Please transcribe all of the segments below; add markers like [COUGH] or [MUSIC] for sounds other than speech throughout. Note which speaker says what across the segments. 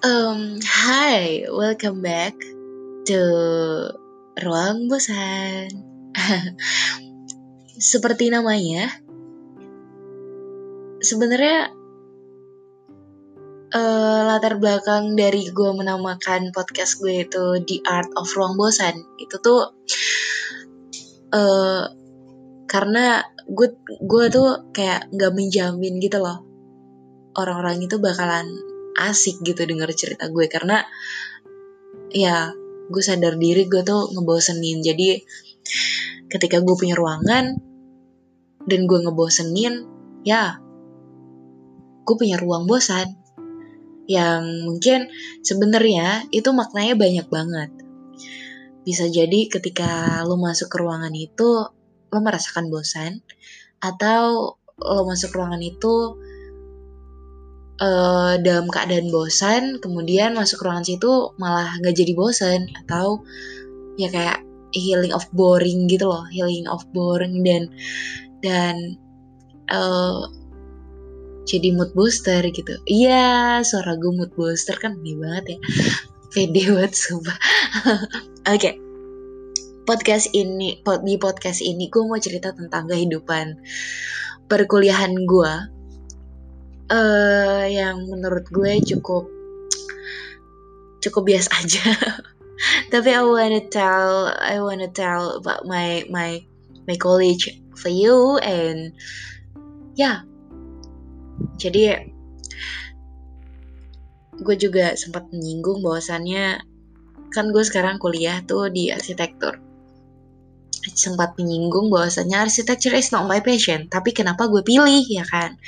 Speaker 1: Um, hi, welcome back to Ruang Bosan. [LAUGHS] Seperti namanya, sebenarnya uh, latar belakang dari gue menamakan podcast gue itu The Art of Ruang Bosan itu tuh uh, karena gue gue tuh kayak nggak menjamin gitu loh orang-orang itu bakalan asik gitu denger cerita gue. Karena ya gue sadar diri gue tuh ngebosenin. Jadi ketika gue punya ruangan dan gue ngebosenin ya gue punya ruang bosan. Yang mungkin sebenarnya itu maknanya banyak banget. Bisa jadi ketika lo masuk ke ruangan itu lo merasakan bosan atau lo masuk ruangan itu uh, dalam keadaan bosan kemudian masuk ruangan situ malah nggak jadi bosan atau ya kayak healing of boring gitu loh healing of boring dan dan uh, jadi mood booster gitu. Iya suara gue mood booster kan ini banget ya. Pede banget sumpah. [LAUGHS] Oke. Okay. podcast ini di podcast ini gue mau cerita tentang kehidupan perkuliahan gue uh, yang menurut gue cukup cukup biasa [LAUGHS] aja. Tapi I wanna tell I wanna tell about my my my college for you and. Yeah. Jadi gue juga sempat menyinggung bahwasannya kan gue sekarang kuliah tuh di arsitektur sempat menyinggung bahwasannya arsitektur is not my passion tapi kenapa gue pilih ya kan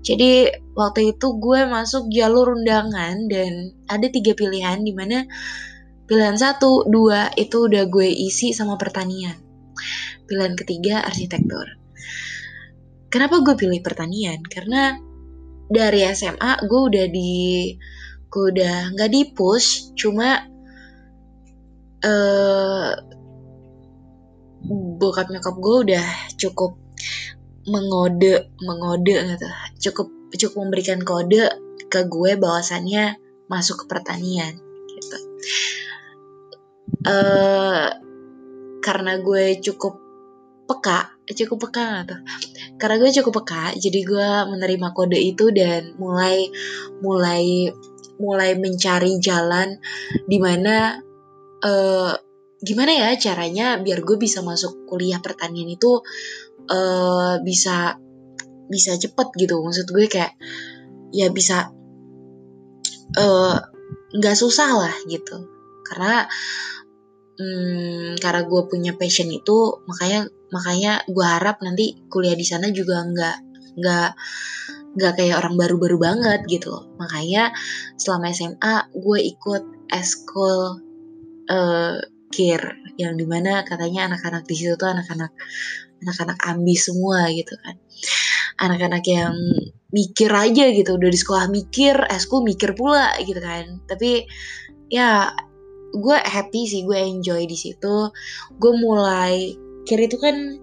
Speaker 1: jadi waktu itu gue masuk jalur undangan dan ada tiga pilihan di mana pilihan satu, dua itu udah gue isi sama pertanian. Pilihan ketiga arsitektur. Kenapa gue pilih pertanian? Karena dari SMA gue udah di gue udah nggak di push, cuma uh, bokap nyokap gue udah cukup mengode mengode gitu. Cukup cukup memberikan kode ke gue bahwasannya masuk ke pertanian gitu. Uh, karena gue cukup peka cukup peka gitu karena gue cukup peka jadi gue menerima kode itu dan mulai mulai mulai mencari jalan di mana uh, gimana ya caranya biar gue bisa masuk kuliah pertanian itu uh, bisa bisa cepet gitu. Maksud gue kayak ya bisa eh, nggak uh, susah lah gitu. Karena hmm, karena gue punya passion itu makanya makanya gue harap nanti kuliah di sana juga nggak nggak nggak kayak orang baru-baru banget gitu loh. Makanya selama SMA gue ikut eskul uh, care yang di mana katanya anak-anak di situ tuh anak-anak anak-anak ambis semua gitu kan. Anak-anak yang mikir aja gitu udah di sekolah mikir esku mikir pula gitu kan. Tapi ya gue happy sih gue enjoy di situ. Gue mulai kira itu kan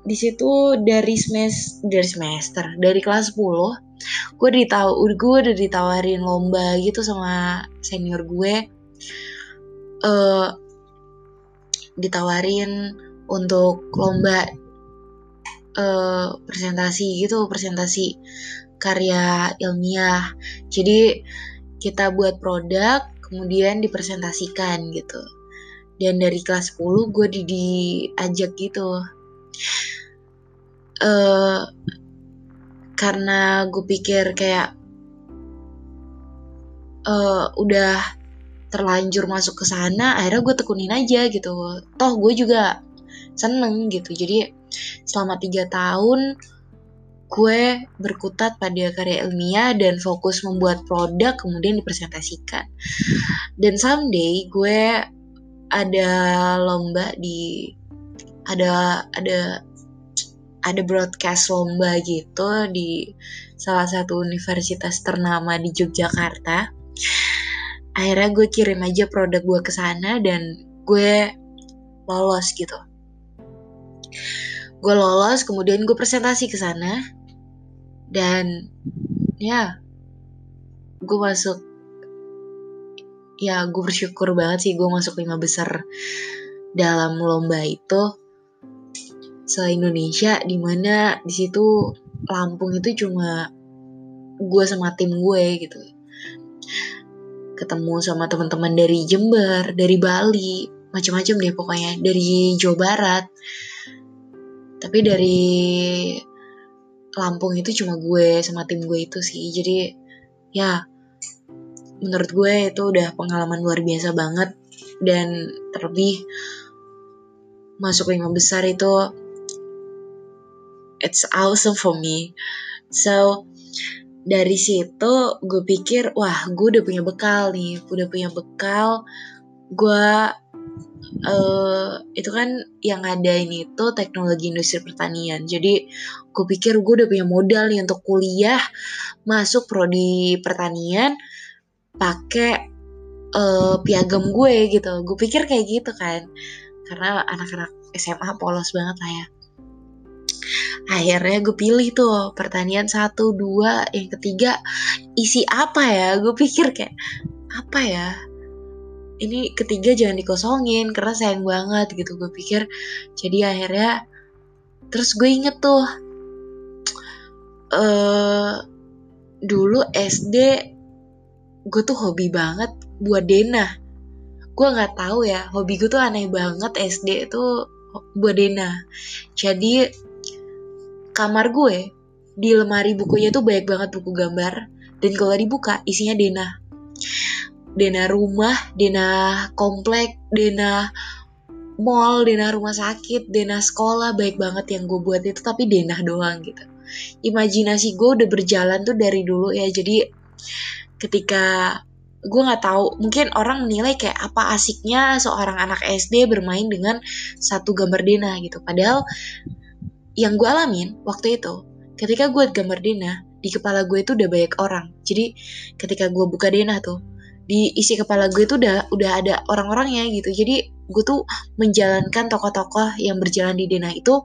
Speaker 1: di situ dari semester dari semester dari kelas 10 gue ditahu gue udah ditawarin lomba gitu sama senior gue. Uh, ditawarin untuk lomba uh, presentasi gitu presentasi karya ilmiah. Jadi kita buat produk kemudian dipresentasikan gitu. Dan dari kelas 10 gue di diajak gitu. Uh, karena gue pikir kayak uh, udah terlanjur masuk ke sana akhirnya gue tekunin aja gitu. Toh gue juga seneng gitu. Jadi selama tiga tahun gue berkutat pada karya ilmiah dan fokus membuat produk kemudian dipresentasikan. Dan someday gue ada lomba di ada ada ada broadcast lomba gitu di salah satu universitas ternama di Yogyakarta akhirnya gue kirim aja produk gue ke sana dan gue lolos gitu. Gue lolos kemudian gue presentasi ke sana. Dan ya gue masuk ya gue bersyukur banget sih gue masuk lima besar dalam lomba itu se Indonesia di mana di situ Lampung itu cuma gue sama tim gue gitu ketemu sama teman-teman dari Jember dari Bali macam-macam deh pokoknya dari Jawa Barat. Tapi dari Lampung itu cuma gue sama tim gue itu sih. Jadi ya menurut gue itu udah pengalaman luar biasa banget. Dan terlebih masuk lima besar itu it's awesome for me. So dari situ gue pikir wah gue udah punya bekal nih udah punya bekal. Gue uh, itu kan yang ada ini tuh teknologi industri pertanian. Jadi gue pikir gue udah punya modal nih untuk kuliah masuk prodi pertanian pakai uh, piagam gue gitu. Gue pikir kayak gitu kan. Karena anak-anak SMA polos banget lah ya akhirnya gue pilih tuh pertanian satu dua yang ketiga isi apa ya? Gue pikir kayak apa ya? Ini ketiga jangan dikosongin karena sayang banget gitu. Gue pikir jadi akhirnya terus gue inget tuh uh, dulu SD gue tuh hobi banget buat denah gue nggak tahu ya hobi gue tuh aneh banget SD itu buat denah jadi kamar gue di lemari bukunya tuh banyak banget buku gambar. Dan kalau dibuka isinya denah denah rumah denah komplek denah mall denah rumah sakit denah sekolah baik banget yang gue buat itu tapi denah doang gitu. Imajinasi gue udah berjalan tuh dari dulu ya jadi ketika gue nggak tahu mungkin orang menilai kayak apa asiknya seorang anak SD bermain dengan satu gambar denah gitu. Padahal yang gue alamin waktu itu ketika gue gambar denah di kepala gue itu udah banyak orang. Jadi ketika gue buka denah tuh di isi kepala gue itu udah udah ada orang-orangnya gitu. Jadi gue tuh menjalankan tokoh-tokoh yang berjalan di denah itu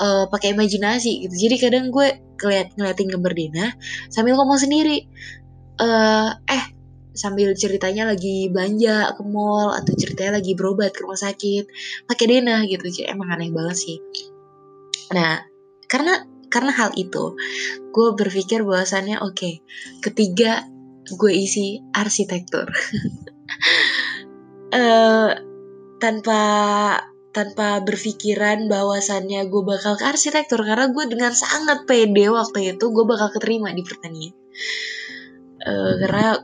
Speaker 1: uh, pakai imajinasi gitu. Jadi kadang gue ngeliat ngeliatin gambar denah sambil ngomong sendiri. Uh, eh sambil ceritanya lagi belanja ke mall atau ceritanya lagi berobat ke rumah sakit pakai denah gitu. Jadi emang aneh banget sih nah karena karena hal itu gue berpikir bahwasannya oke okay, ketiga gue isi arsitektur. Uh, [LAUGHS] tanpa tanpa berpikiran bahwasannya gue bakal ke arsitektur karena gue dengan sangat pede waktu itu gue bakal keterima di pertanian. Uh, karena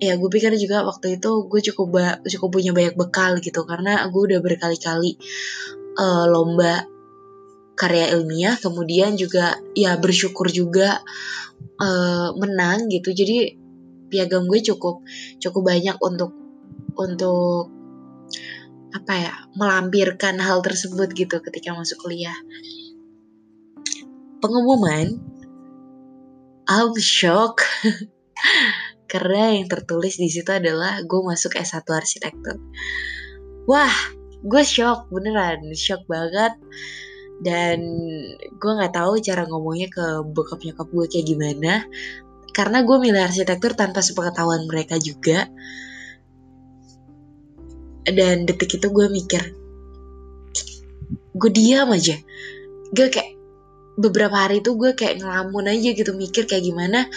Speaker 1: ya gue pikir juga waktu itu gue cukup ba cukup punya banyak bekal gitu karena gue udah berkali-kali uh, lomba karya ilmiah kemudian juga ya bersyukur juga uh, menang gitu. Jadi piagam gue cukup cukup banyak untuk untuk apa ya melampirkan hal tersebut gitu ketika masuk kuliah. Pengumuman I'm shock. [LAUGHS] Karena yang tertulis di situ adalah gue masuk S1 arsitektur. Wah gue shock beneran shock banget dan gue nggak tahu cara ngomongnya ke bokap nyokap gue kayak gimana. Karena gue milih arsitektur tanpa sepengetahuan mereka juga. Dan detik itu gue mikir gue diam aja. Gue kayak beberapa hari itu gue kayak ngelamun aja gitu mikir kayak gimana.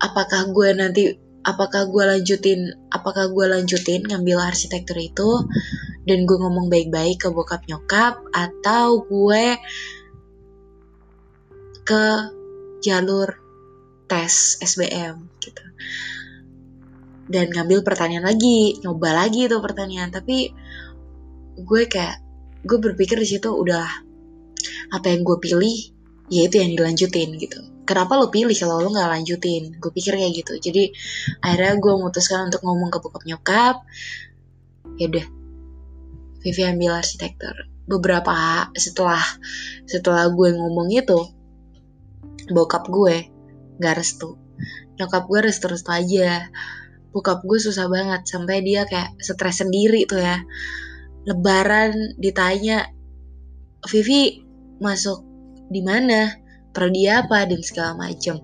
Speaker 1: Apakah gue nanti apakah gue lanjutin apakah gue lanjutin ngambil arsitektur itu dan gue ngomong baik-baik ke bokap nyokap atau gue ke jalur tes SBM gitu. Dan ngambil pertanyaan lagi nyoba lagi tuh pertanyaan. Tapi gue kayak gue berpikir di situ udah apa yang gue pilih ya itu yang dilanjutin gitu. Kenapa lo pilih kalau lo nggak lanjutin? Gue pikir kayak gitu. Jadi akhirnya gue memutuskan untuk ngomong ke bokap nyokap. Ya udah Vivi ambil arsitektur. Beberapa setelah setelah gue ngomong itu bokap gue nggak restu. Nyokap gue restu restu aja. Bokap gue susah banget sampai dia kayak stres sendiri tuh ya. Lebaran ditanya Vivi masuk di mana? Prodi apa? dan segala macem.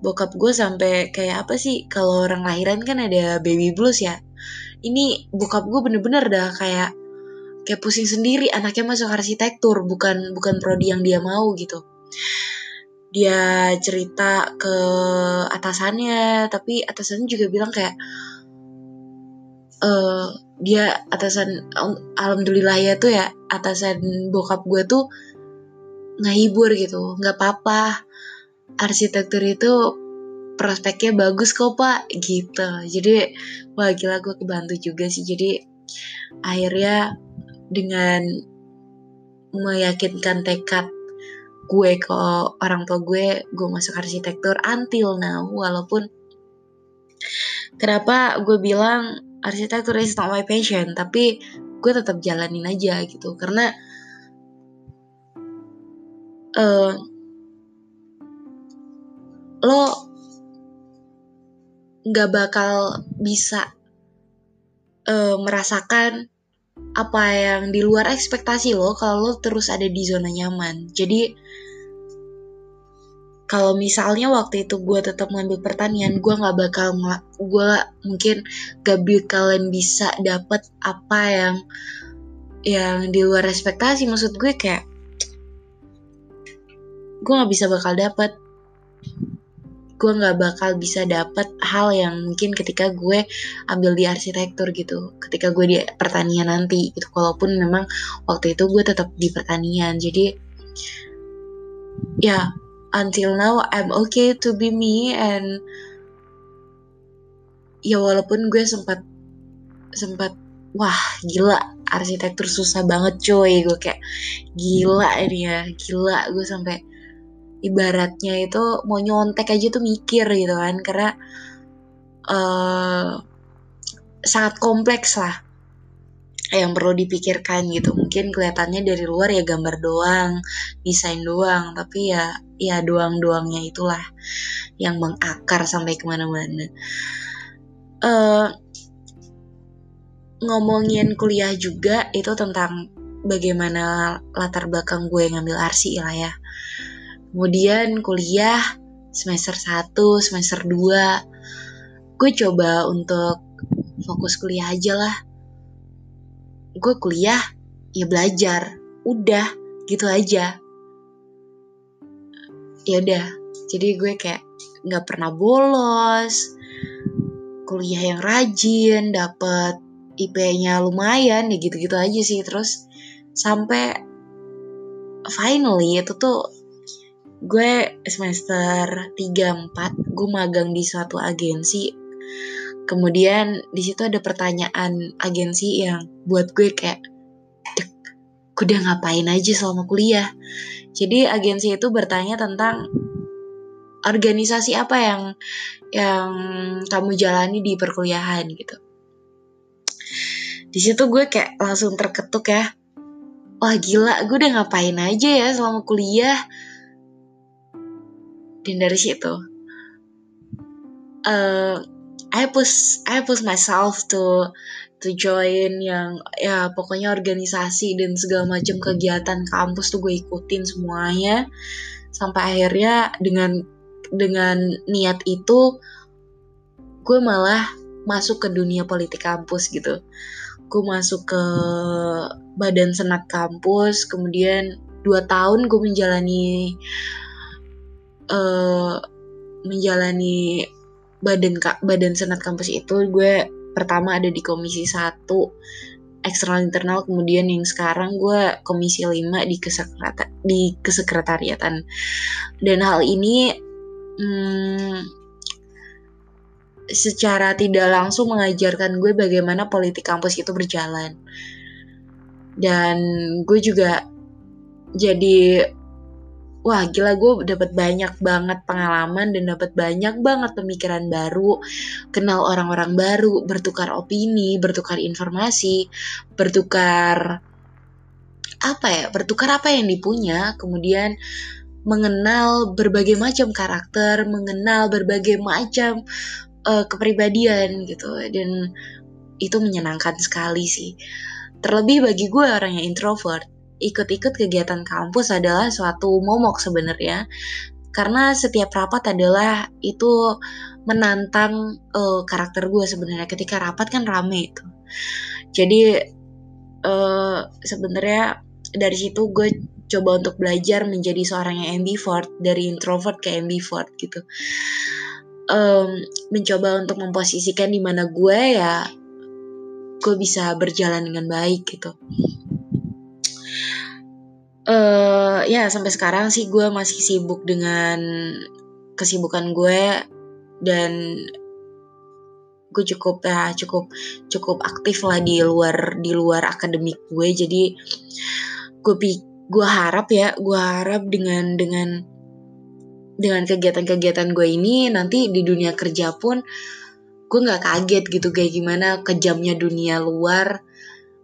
Speaker 1: Bokap gue sampai kayak apa sih kalau orang lahiran kan ada baby blues ya ini bokap gue bener-bener dah kayak kayak pusing sendiri. Anaknya masuk arsitektur bukan bukan prodi yang dia mau gitu. Dia cerita ke atasannya tapi atasannya juga bilang kayak uh, dia atasan alhamdulillah ya tuh ya atasan bokap gue tuh ngehibur gitu. Nggak apa-apa. Arsitektur itu prospeknya bagus kok pak gitu. Jadi wah gila gue kebantu juga sih. Jadi akhirnya dengan meyakinkan tekad gue ke orang tua gue gue masuk arsitektur until now. Walaupun kenapa gue bilang arsitektur is not my passion tapi gue tetap jalanin aja gitu. Karena uh, lo nggak bakal bisa uh, merasakan apa yang di luar ekspektasi lo kalau lo terus ada di zona nyaman. Jadi kalau misalnya waktu itu gue tetap ngambil pertanian gue nggak bakal gue mungkin gak bakalan bisa dapet apa yang yang di luar ekspektasi. Maksud gue kayak gue nggak bisa bakal dapet gue nggak bakal bisa dapet hal yang mungkin ketika gue ambil di arsitektur gitu ketika gue di pertanian nanti gitu. Walaupun memang waktu itu gue tetap di pertanian jadi ya until now I'm okay to be me and ya walaupun gue sempat sempat wah gila arsitektur susah banget coy. Gue kayak gila ini ya gila gue sampai ibaratnya itu mau nyontek aja tuh mikir gitu kan karena uh, sangat kompleks lah yang perlu dipikirkan gitu. Mungkin kelihatannya dari luar ya gambar doang desain doang tapi ya ya doang-doangnya itulah yang mengakar sampai ke mana-mana. Uh, ngomongin kuliah juga itu tentang bagaimana latar belakang gue ngambil arsi lah ya kemudian kuliah semester 1, semester 2 gue coba untuk fokus kuliah aja lah. Gue kuliah ya belajar. Udah gitu aja. Ya udah jadi gue kayak nggak pernah bolos. Kuliah yang rajin dapet IP-nya lumayan ya gitu-gitu aja sih. Terus sampai finally itu tuh gue semester 3 4 gue magang di suatu agensi. Kemudian di situ ada pertanyaan agensi yang buat gue kayak gue udah ngapain aja selama kuliah? Jadi agensi itu bertanya tentang organisasi apa yang yang kamu jalani di perkuliahan gitu. Di situ gue kayak langsung terketuk ya. Wah gila gue udah ngapain aja ya selama kuliah dan dari situ. Uh, I push I push myself to to join yang ya pokoknya organisasi dan segala macam kegiatan kampus tuh gue ikutin semuanya. Sampai akhirnya dengan dengan niat itu gue malah masuk ke dunia politik kampus gitu. Gue masuk ke badan senat kampus kemudian dua tahun gue menjalani uh, menjalani badan badan senat kampus itu gue pertama ada di komisi satu eksternal internal kemudian yang sekarang gue komisi 5 di kesekretariatan di kesekretariatan. Dan hal ini hmm, secara tidak langsung mengajarkan gue bagaimana politik kampus itu berjalan. Dan gue juga jadi wah gila gue dapat banyak banget pengalaman dan dapat banyak banget pemikiran baru, kenal orang-orang baru, bertukar opini, bertukar informasi, bertukar apa ya, bertukar apa yang dipunya, kemudian mengenal berbagai macam karakter, mengenal berbagai macam uh, kepribadian gitu dan itu menyenangkan sekali sih. Terlebih bagi gue orang yang introvert, ikut-ikut kegiatan kampus adalah suatu momok sebenarnya. Karena setiap rapat adalah itu menantang uh, karakter gue sebenarnya. Ketika rapat kan rame itu. Jadi uh, sebenarnya dari situ gue coba untuk belajar menjadi seorang yang ambivert dari introvert ke ambivert gitu. Um, mencoba untuk memposisikan di mana gue ya gue bisa berjalan dengan baik gitu uh, ya sampai sekarang sih gue masih sibuk dengan kesibukan gue dan gue cukup ya cukup cukup aktif lah di luar di luar akademik gue. Jadi gue gue harap ya gue harap dengan dengan dengan kegiatan-kegiatan gue ini nanti di dunia kerja pun gue nggak kaget gitu kayak gimana kejamnya dunia luar.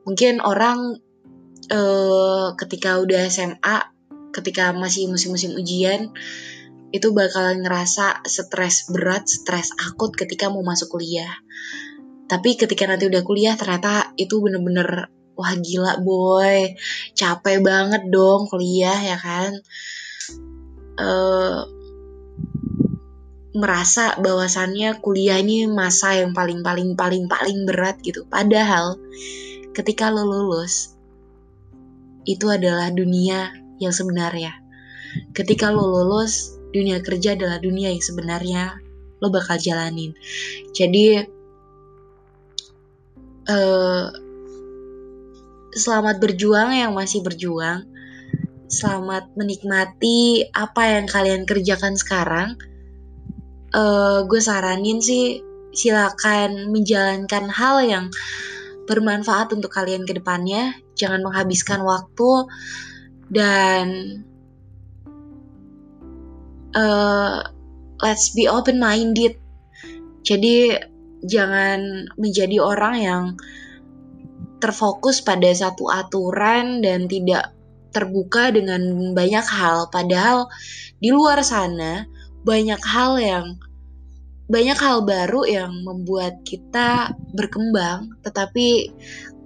Speaker 1: Mungkin orang uh, ketika udah SMA ketika masih musim-musim ujian itu bakalan ngerasa stres berat, stres akut ketika mau masuk kuliah. Tapi ketika nanti udah kuliah ternyata itu bener-bener wah gila boy, capek banget dong kuliah ya kan. Uh, merasa bahwasannya kuliah ini masa yang paling paling paling paling berat gitu. Padahal ketika lo lulus itu adalah dunia yang sebenarnya. Ketika lo lulus dunia kerja adalah dunia yang sebenarnya lo bakal jalanin. Jadi uh, selamat berjuang yang masih berjuang. Selamat menikmati apa yang kalian kerjakan sekarang. Uh, gue saranin sih silakan menjalankan hal yang bermanfaat untuk kalian ke depannya. Jangan menghabiskan waktu dan uh, let's be open minded jadi jangan menjadi orang yang terfokus pada satu aturan dan tidak terbuka dengan banyak hal. Padahal di luar sana banyak hal yang banyak hal baru yang membuat kita berkembang. Tetapi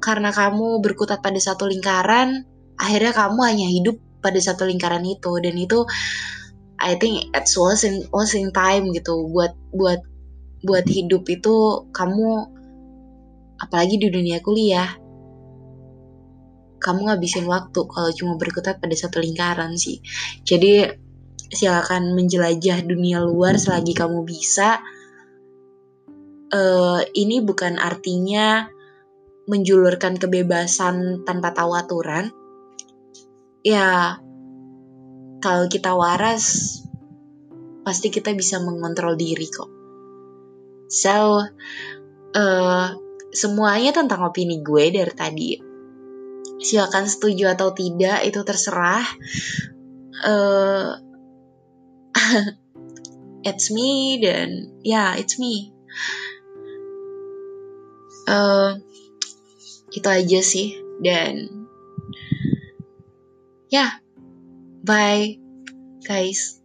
Speaker 1: karena kamu berkutat pada satu lingkaran akhirnya kamu hanya hidup pada satu lingkaran itu. Dan itu I think it's wasting wasting time gitu. Buat buat buat hidup itu kamu apalagi di dunia kuliah kamu ngabisin waktu kalau cuma berkutat pada satu lingkaran sih. Jadi silakan menjelajah dunia luar selagi kamu bisa. Uh, ini bukan artinya menjulurkan kebebasan tanpa tahu aturan ya kalau kita waras pasti kita bisa mengontrol diri kok. So, uh, semuanya tentang opini gue dari tadi. Silakan setuju atau tidak itu terserah. Uh, [LAUGHS] it's me dan ya yeah, it's me. Uh, itu aja sih dan ya yeah, Bye, guys.